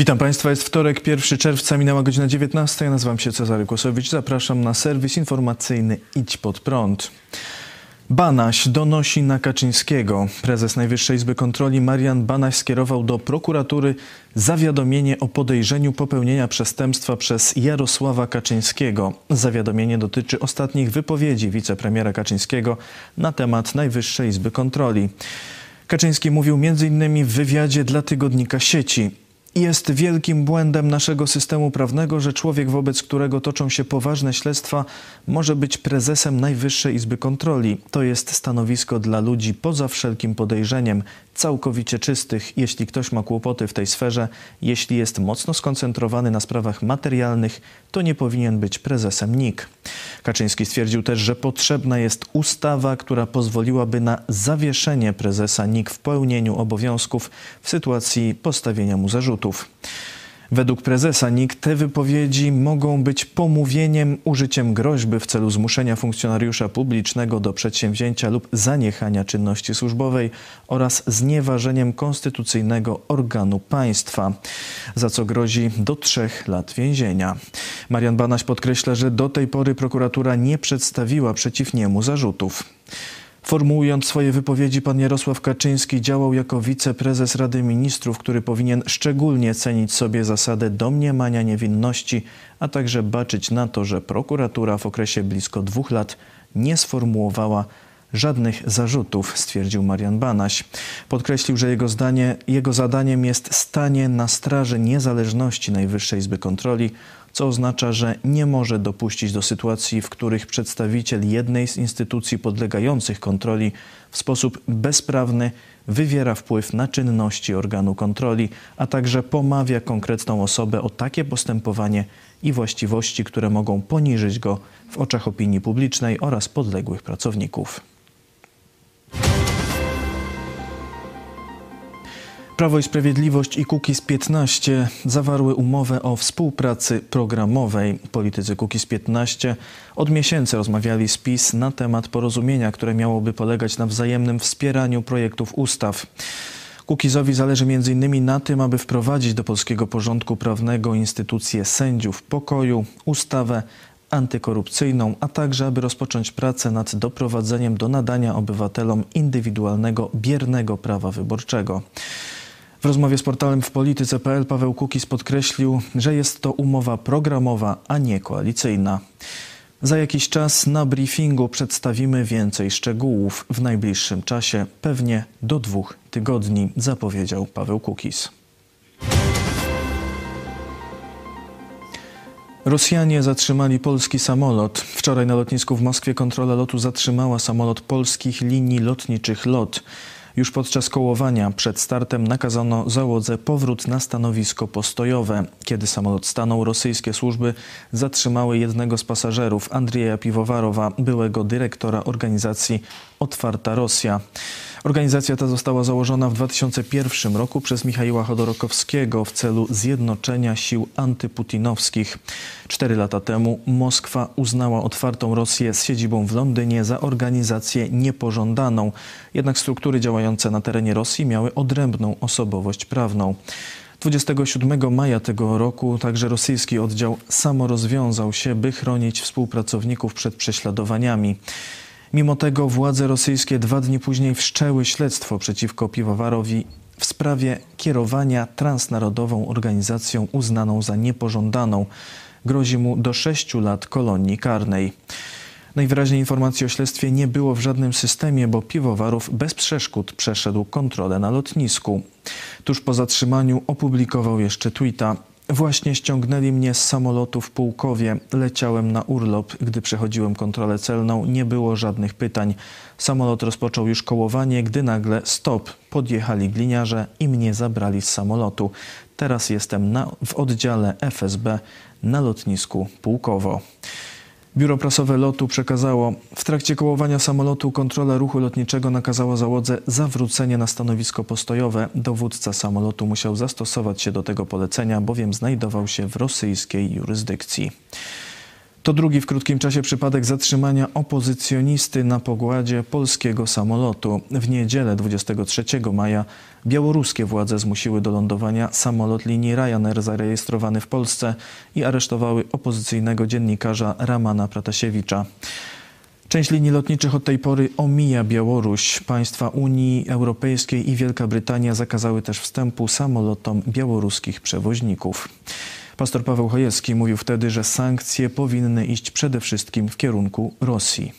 Witam Państwa, jest wtorek, 1 czerwca, minęła godzina 19. Ja nazywam się Cezary Kłosowicz. Zapraszam na serwis informacyjny Idź Pod Prąd. Banaś donosi na Kaczyńskiego. Prezes Najwyższej Izby Kontroli Marian Banaś skierował do prokuratury zawiadomienie o podejrzeniu popełnienia przestępstwa przez Jarosława Kaczyńskiego. Zawiadomienie dotyczy ostatnich wypowiedzi wicepremiera Kaczyńskiego na temat Najwyższej Izby Kontroli. Kaczyński mówił m.in. w wywiadzie dla tygodnika sieci. Jest wielkim błędem naszego systemu prawnego, że człowiek, wobec którego toczą się poważne śledztwa, może być prezesem Najwyższej Izby Kontroli. To jest stanowisko dla ludzi poza wszelkim podejrzeniem, całkowicie czystych. Jeśli ktoś ma kłopoty w tej sferze, jeśli jest mocno skoncentrowany na sprawach materialnych, to nie powinien być prezesem NIK. Kaczyński stwierdził też, że potrzebna jest ustawa, która pozwoliłaby na zawieszenie prezesa NIK w pełnieniu obowiązków w sytuacji postawienia mu Według prezesa NIK te wypowiedzi mogą być pomówieniem, użyciem groźby w celu zmuszenia funkcjonariusza publicznego do przedsięwzięcia lub zaniechania czynności służbowej oraz znieważeniem konstytucyjnego organu państwa, za co grozi do trzech lat więzienia. Marian Banaś podkreśla, że do tej pory prokuratura nie przedstawiła przeciw niemu zarzutów. Formułując swoje wypowiedzi, pan Jarosław Kaczyński działał jako wiceprezes Rady Ministrów, który powinien szczególnie cenić sobie zasadę domniemania niewinności, a także baczyć na to, że prokuratura w okresie blisko dwóch lat nie sformułowała żadnych zarzutów, stwierdził Marian Banaś. Podkreślił, że jego, zdanie, jego zadaniem jest stanie na straży niezależności Najwyższej Izby Kontroli co oznacza, że nie może dopuścić do sytuacji, w których przedstawiciel jednej z instytucji podlegających kontroli w sposób bezprawny wywiera wpływ na czynności organu kontroli, a także pomawia konkretną osobę o takie postępowanie i właściwości, które mogą poniżyć go w oczach opinii publicznej oraz podległych pracowników. Prawo i Sprawiedliwość i Kukiz 15 zawarły umowę o współpracy programowej. Politycy Kukiz 15 od miesięcy rozmawiali z PiS na temat porozumienia, które miałoby polegać na wzajemnym wspieraniu projektów ustaw. Kukizowi zależy m.in. na tym, aby wprowadzić do polskiego porządku prawnego instytucję sędziów pokoju, ustawę antykorupcyjną, a także aby rozpocząć pracę nad doprowadzeniem do nadania obywatelom indywidualnego, biernego prawa wyborczego. W rozmowie z portalem w polityce.pl Paweł Kukiz podkreślił, że jest to umowa programowa, a nie koalicyjna. Za jakiś czas na briefingu przedstawimy więcej szczegółów w najbliższym czasie, pewnie do dwóch tygodni, zapowiedział Paweł Kukiz. Rosjanie zatrzymali polski samolot. Wczoraj na lotnisku w Moskwie kontrola lotu zatrzymała samolot polskich linii lotniczych LOT. Już podczas kołowania przed startem nakazano załodze powrót na stanowisko postojowe. Kiedy samolot stanął, rosyjskie służby zatrzymały jednego z pasażerów, Andrzeja Piwowarowa, byłego dyrektora organizacji Otwarta Rosja. Organizacja ta została założona w 2001 roku przez Michaiła Chodorokowskiego w celu zjednoczenia sił antyputinowskich. Cztery lata temu Moskwa uznała otwartą Rosję z siedzibą w Londynie za organizację niepożądaną. Jednak struktury działające na terenie Rosji miały odrębną osobowość prawną. 27 maja tego roku także rosyjski oddział samo rozwiązał się, by chronić współpracowników przed prześladowaniami. Mimo tego władze rosyjskie dwa dni później wszczęły śledztwo przeciwko Piwowarowi w sprawie kierowania transnarodową organizacją uznaną za niepożądaną. Grozi mu do sześciu lat kolonii karnej. Najwyraźniej informacji o śledztwie nie było w żadnym systemie, bo Piwowarów bez przeszkód przeszedł kontrolę na lotnisku. Tuż po zatrzymaniu opublikował jeszcze tweeta. Właśnie ściągnęli mnie z samolotu w Pułkowie. Leciałem na urlop. Gdy przechodziłem kontrolę celną, nie było żadnych pytań. Samolot rozpoczął już kołowanie, gdy nagle stop. Podjechali gliniarze i mnie zabrali z samolotu. Teraz jestem na, w oddziale FSB na lotnisku Pułkowo. Biuro prasowe lotu przekazało, w trakcie kołowania samolotu kontrola ruchu lotniczego nakazała załodze zawrócenie na stanowisko postojowe. Dowódca samolotu musiał zastosować się do tego polecenia, bowiem znajdował się w rosyjskiej jurysdykcji. To drugi w krótkim czasie przypadek zatrzymania opozycjonisty na pokładzie polskiego samolotu. W niedzielę 23 maja białoruskie władze zmusiły do lądowania samolot linii Ryanair zarejestrowany w Polsce i aresztowały opozycyjnego dziennikarza Ramana Pratasiewicza. Część linii lotniczych od tej pory omija Białoruś. Państwa Unii Europejskiej i Wielka Brytania zakazały też wstępu samolotom białoruskich przewoźników. Pastor Paweł Chojecki mówił wtedy, że sankcje powinny iść przede wszystkim w kierunku Rosji.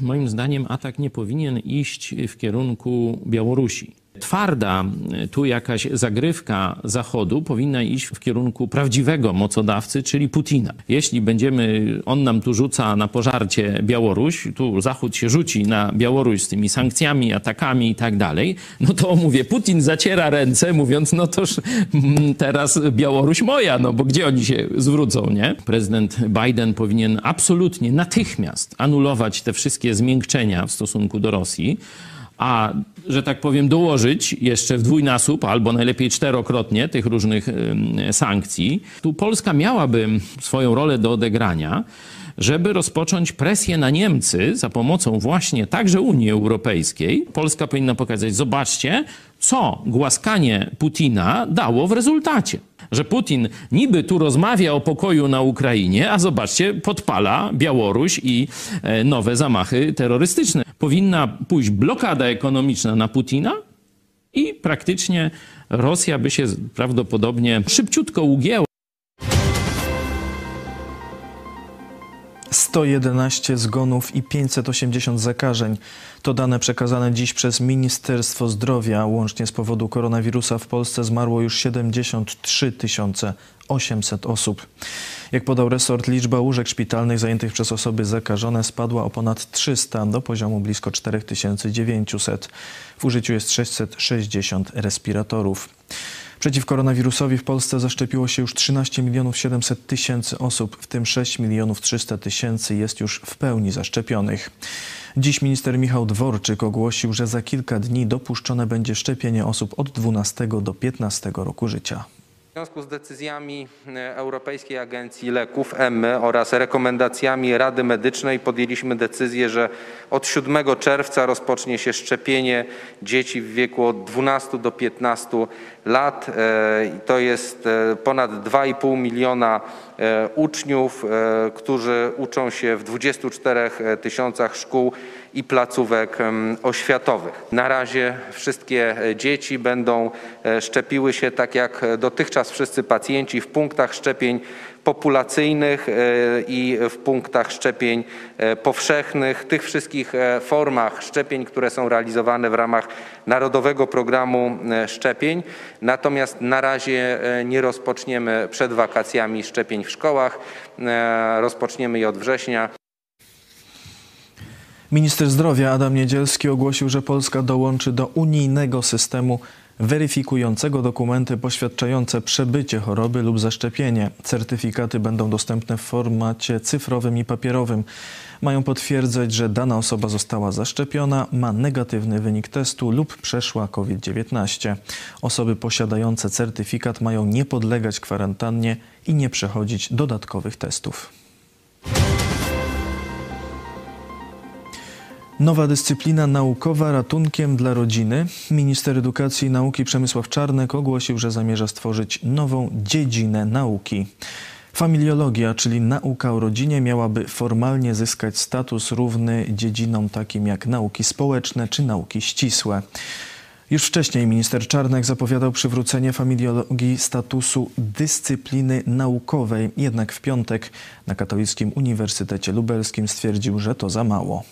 Moim zdaniem atak nie powinien iść w kierunku Białorusi twarda, tu jakaś zagrywka Zachodu powinna iść w kierunku prawdziwego mocodawcy, czyli Putina. Jeśli będziemy, on nam tu rzuca na pożarcie Białoruś, tu Zachód się rzuci na Białoruś z tymi sankcjami, atakami i tak dalej, no to mówię, Putin zaciera ręce, mówiąc, no toż mm, teraz Białoruś moja, no bo gdzie oni się zwrócą, nie? Prezydent Biden powinien absolutnie natychmiast anulować te wszystkie zmiękczenia w stosunku do Rosji, a że tak powiem, dołożyć jeszcze w dwójnasób albo najlepiej czterokrotnie tych różnych sankcji. Tu Polska miałaby swoją rolę do odegrania, żeby rozpocząć presję na Niemcy za pomocą właśnie także Unii Europejskiej. Polska powinna pokazać, zobaczcie, co głaskanie Putina dało w rezultacie. Że Putin niby tu rozmawia o pokoju na Ukrainie, a zobaczcie, podpala Białoruś i e, nowe zamachy terrorystyczne. Powinna pójść blokada ekonomiczna na Putina i praktycznie Rosja by się prawdopodobnie szybciutko ugięła. 111 zgonów i 580 zakażeń. To dane przekazane dziś przez Ministerstwo Zdrowia. Łącznie z powodu koronawirusa w Polsce zmarło już 73 800 osób. Jak podał resort, liczba łóżek szpitalnych zajętych przez osoby zakażone spadła o ponad 300 do poziomu blisko 4900. W użyciu jest 660 respiratorów. Przeciw koronawirusowi w Polsce zaszczepiło się już 13 milionów 700 tysięcy osób, w tym 6 milionów 300 tysięcy jest już w pełni zaszczepionych. Dziś minister Michał Dworczyk ogłosił, że za kilka dni dopuszczone będzie szczepienie osób od 12 do 15 roku życia. W związku z decyzjami e, Europejskiej Agencji Leków EMY oraz rekomendacjami Rady Medycznej podjęliśmy decyzję, że od 7 czerwca rozpocznie się szczepienie dzieci w wieku od 12 do 15 lat. E, to jest e, ponad 2,5 miliona uczniów, którzy uczą się w 24 tysiącach szkół i placówek oświatowych. Na razie wszystkie dzieci będą e, szczepiły się tak jak dotychczas wszyscy pacjenci w punktach szczepień populacyjnych e, i w punktach szczepień e, powszechnych, tych wszystkich formach szczepień, które są realizowane w ramach Narodowego Programu Szczepień. Natomiast na razie nie rozpoczniemy przed wakacjami szczepień w szkołach. Rozpoczniemy je od września. Minister zdrowia Adam Niedzielski ogłosił, że Polska dołączy do unijnego systemu weryfikującego dokumenty poświadczające przebycie choroby lub zaszczepienie. Certyfikaty będą dostępne w formacie cyfrowym i papierowym. Mają potwierdzać, że dana osoba została zaszczepiona, ma negatywny wynik testu lub przeszła COVID-19. Osoby posiadające certyfikat mają nie podlegać kwarantannie i nie przechodzić dodatkowych testów. Nowa dyscyplina naukowa ratunkiem dla rodziny. Minister Edukacji i Nauki Przemysław Czarnek ogłosił, że zamierza stworzyć nową dziedzinę nauki. Familiologia, czyli nauka o rodzinie, miałaby formalnie zyskać status równy dziedzinom takim jak nauki społeczne czy nauki ścisłe. Już wcześniej minister Czarnek zapowiadał przywrócenie familiologii statusu dyscypliny naukowej, jednak w piątek na Katolickim Uniwersytecie Lubelskim stwierdził, że to za mało.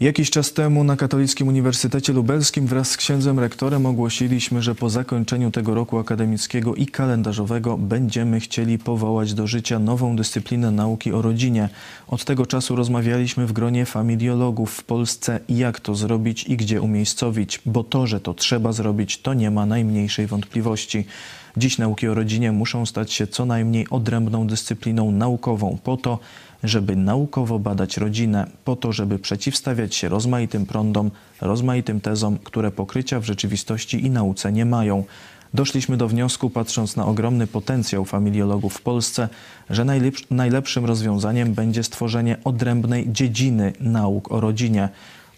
Jakiś czas temu na Katolickim Uniwersytecie Lubelskim wraz z księdzem rektorem ogłosiliśmy, że po zakończeniu tego roku akademickiego i kalendarzowego będziemy chcieli powołać do życia nową dyscyplinę nauki o rodzinie. Od tego czasu rozmawialiśmy w gronie familiologów w Polsce, jak to zrobić i gdzie umiejscowić, bo to, że to trzeba zrobić, to nie ma najmniejszej wątpliwości. Dziś nauki o rodzinie muszą stać się co najmniej odrębną dyscypliną naukową po to, żeby naukowo badać rodzinę, po to, żeby przeciwstawiać się rozmaitym prądom, rozmaitym tezom, które pokrycia w rzeczywistości i nauce nie mają. Doszliśmy do wniosku, patrząc na ogromny potencjał familiologów w Polsce, że najlepsz- najlepszym rozwiązaniem będzie stworzenie odrębnej dziedziny nauk o rodzinie.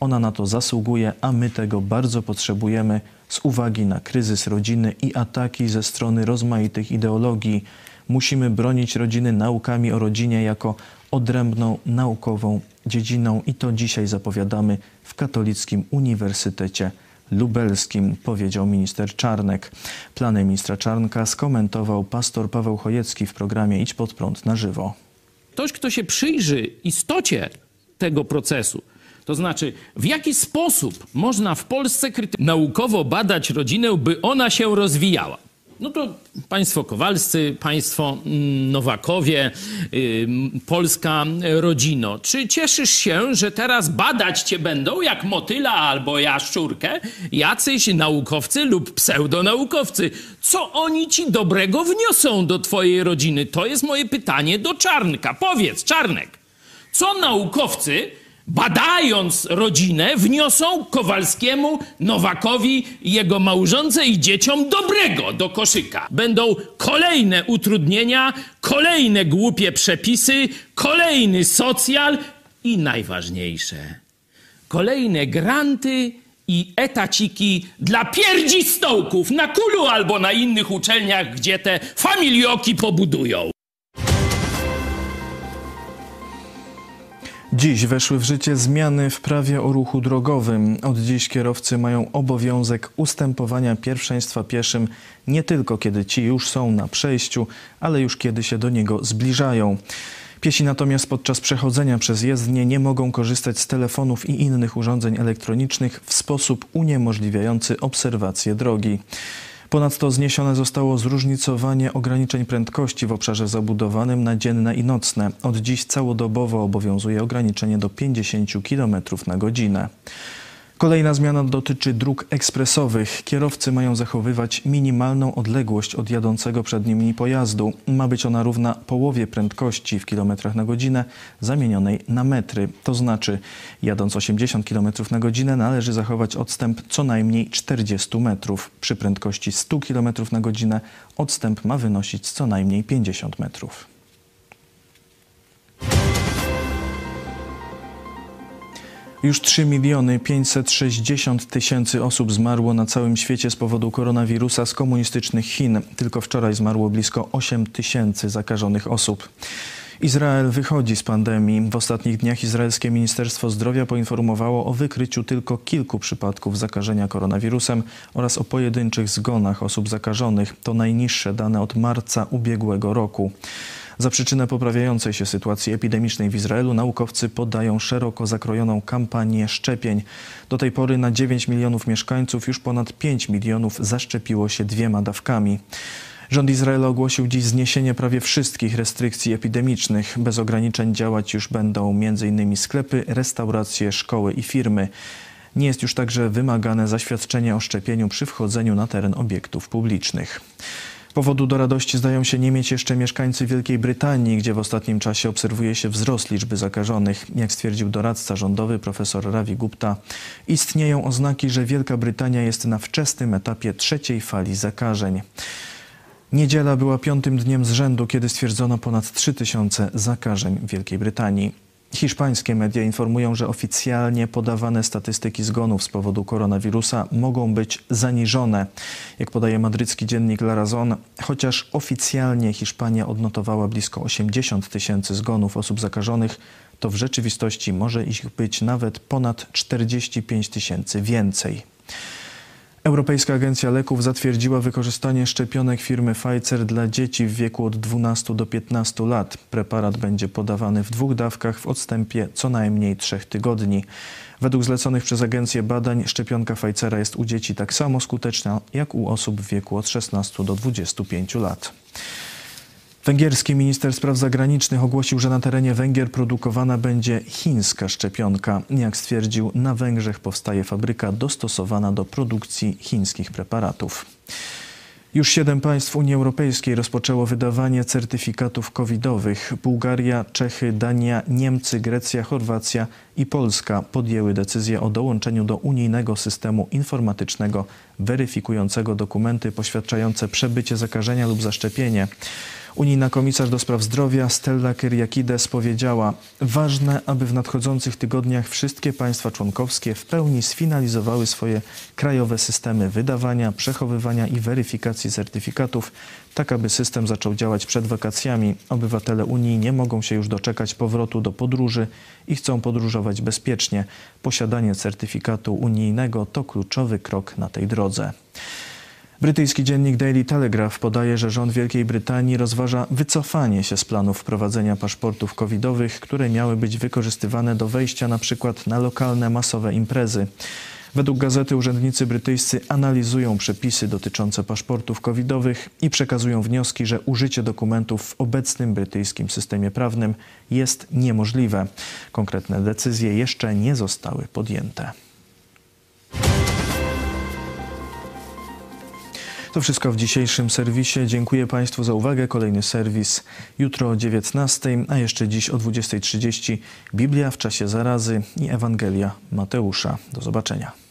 Ona na to zasługuje, a my tego bardzo potrzebujemy z uwagi na kryzys rodziny i ataki ze strony rozmaitych ideologii. Musimy bronić rodziny naukami o rodzinie jako odrębną naukową dziedziną i to dzisiaj zapowiadamy w Katolickim Uniwersytecie Lubelskim, powiedział minister Czarnek. Plany ministra Czarnka skomentował pastor Paweł Chojecki w programie Idź pod prąd na żywo. Ktoś, kto się przyjrzy istocie tego procesu, to znaczy w jaki sposób można w Polsce naukowo badać rodzinę, by ona się rozwijała. No to państwo Kowalscy, państwo mm, Nowakowie, ym, polska rodzino. Czy cieszysz się, że teraz badać cię będą jak motyla albo jaszczurkę jacyś naukowcy lub pseudonaukowcy? Co oni ci dobrego wniosą do twojej rodziny? To jest moje pytanie do Czarnka. Powiedz, Czarnek, co naukowcy badając rodzinę, wniosą Kowalskiemu, Nowakowi, jego małżonce i dzieciom dobrego do koszyka. Będą kolejne utrudnienia, kolejne głupie przepisy, kolejny socjal i najważniejsze, kolejne granty i etaciki dla pierdzistołków na Kulu albo na innych uczelniach, gdzie te familioki pobudują. Dziś weszły w życie zmiany w prawie o ruchu drogowym. Od dziś kierowcy mają obowiązek ustępowania pierwszeństwa pieszym nie tylko kiedy ci już są na przejściu, ale już kiedy się do niego zbliżają. Piesi natomiast podczas przechodzenia przez jezdnię nie mogą korzystać z telefonów i innych urządzeń elektronicznych w sposób uniemożliwiający obserwację drogi. Ponadto zniesione zostało zróżnicowanie ograniczeń prędkości w obszarze zabudowanym na dzienne i nocne. Od dziś całodobowo obowiązuje ograniczenie do 50 km na godzinę. Kolejna zmiana dotyczy dróg ekspresowych. Kierowcy mają zachowywać minimalną odległość od jadącego przed nimi pojazdu. Ma być ona równa połowie prędkości w kilometrach na godzinę zamienionej na metry. To znaczy, jadąc 80 km na godzinę należy zachować odstęp co najmniej 40 metrów. Przy prędkości 100 km na godzinę odstęp ma wynosić co najmniej 50 metrów. Już 3 miliony 560 tysięcy osób zmarło na całym świecie z powodu koronawirusa z komunistycznych Chin. Tylko wczoraj zmarło blisko 8 tysięcy zakażonych osób. Izrael wychodzi z pandemii. W ostatnich dniach izraelskie Ministerstwo Zdrowia poinformowało o wykryciu tylko kilku przypadków zakażenia koronawirusem oraz o pojedynczych zgonach osób zakażonych. To najniższe dane od marca ubiegłego roku. Za przyczynę poprawiającej się sytuacji epidemicznej w Izraelu naukowcy podają szeroko zakrojoną kampanię szczepień. Do tej pory na 9 milionów mieszkańców już ponad 5 milionów zaszczepiło się dwiema dawkami. Rząd Izraela ogłosił dziś zniesienie prawie wszystkich restrykcji epidemicznych. Bez ograniczeń działać już będą m.in. sklepy, restauracje, szkoły i firmy. Nie jest już także wymagane zaświadczenie o szczepieniu przy wchodzeniu na teren obiektów publicznych. Powodu do radości zdają się nie mieć jeszcze mieszkańcy Wielkiej Brytanii, gdzie w ostatnim czasie obserwuje się wzrost liczby zakażonych. Jak stwierdził doradca rządowy profesor Ravi Gupta, istnieją oznaki, że Wielka Brytania jest na wczesnym etapie trzeciej fali zakażeń. Niedziela była piątym dniem z rzędu, kiedy stwierdzono ponad 3000 zakażeń w Wielkiej Brytanii. Hiszpańskie media informują, że oficjalnie podawane statystyki zgonów z powodu koronawirusa mogą być zaniżone. Jak podaje madrycki dziennik La Razón, chociaż oficjalnie Hiszpania odnotowała blisko 80 tysięcy zgonów osób zakażonych, to w rzeczywistości może ich być nawet ponad 45 tysięcy więcej. Europejska Agencja Leków zatwierdziła wykorzystanie szczepionek firmy Pfizer dla dzieci w wieku od 12 do 15 lat. Preparat będzie podawany w dwóch dawkach w odstępie co najmniej trzech tygodni. Według zleconych przez agencję badań szczepionka Pfizera jest u dzieci tak samo skuteczna jak u osób w wieku od 16 do 25 lat. Węgierski minister spraw zagranicznych ogłosił, że na terenie Węgier produkowana będzie chińska szczepionka. Jak stwierdził, na Węgrzech powstaje fabryka dostosowana do produkcji chińskich preparatów. Już siedem państw Unii Europejskiej rozpoczęło wydawanie certyfikatów covidowych. Bułgaria, Czechy, Dania, Niemcy, Grecja, Chorwacja i Polska podjęły decyzję o dołączeniu do unijnego systemu informatycznego weryfikującego dokumenty poświadczające przebycie zakażenia lub zaszczepienie. Unijna komisarz do spraw zdrowia Stella Kyriakides powiedziała: Ważne, aby w nadchodzących tygodniach wszystkie państwa członkowskie w pełni sfinalizowały swoje krajowe systemy wydawania, przechowywania i weryfikacji certyfikatów, tak aby system zaczął działać przed wakacjami. Obywatele Unii nie mogą się już doczekać powrotu do podróży i chcą podróżować bezpiecznie. Posiadanie certyfikatu unijnego to kluczowy krok na tej drodze. Brytyjski dziennik Daily Telegraph podaje, że rząd Wielkiej Brytanii rozważa wycofanie się z planów wprowadzenia paszportów covidowych, które miały być wykorzystywane do wejścia na przykład na lokalne masowe imprezy. Według gazety urzędnicy brytyjscy analizują przepisy dotyczące paszportów covidowych i przekazują wnioski, że użycie dokumentów w obecnym brytyjskim systemie prawnym jest niemożliwe. Konkretne decyzje jeszcze nie zostały podjęte. To wszystko w dzisiejszym serwisie. Dziękuję Państwu za uwagę. Kolejny serwis jutro o 19, a jeszcze dziś o 20.30 Biblia w czasie zarazy i Ewangelia Mateusza. Do zobaczenia.